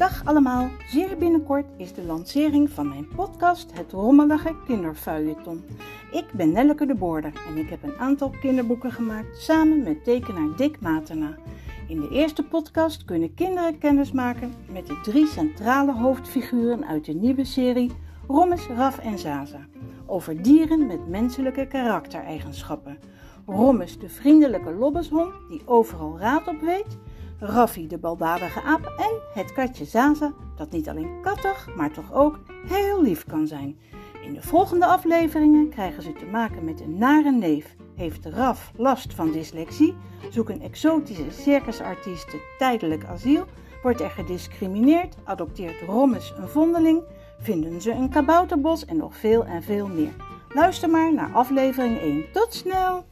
Dag allemaal, zeer binnenkort is de lancering van mijn podcast Het Rommelige Kinderfeuilleton. Ik ben Nelleke de Boorder en ik heb een aantal kinderboeken gemaakt samen met tekenaar Dick Matena. In de eerste podcast kunnen kinderen kennis maken met de drie centrale hoofdfiguren uit de nieuwe serie Rommes, Raf en Zaza. Over dieren met menselijke karaktereigenschappen. Rommes de vriendelijke lobbeshond die overal raad op weet. Raffi de baldadige aap en het katje Zaza dat niet alleen kattig, maar toch ook heel lief kan zijn. In de volgende afleveringen krijgen ze te maken met een nare neef. Heeft Raf last van dyslexie? Zoeken exotische circusartiesten tijdelijk asiel? Wordt er gediscrimineerd? Adopteert Rommes een vondeling? Vinden ze een kabouterbos en nog veel en veel meer? Luister maar naar aflevering 1. Tot snel!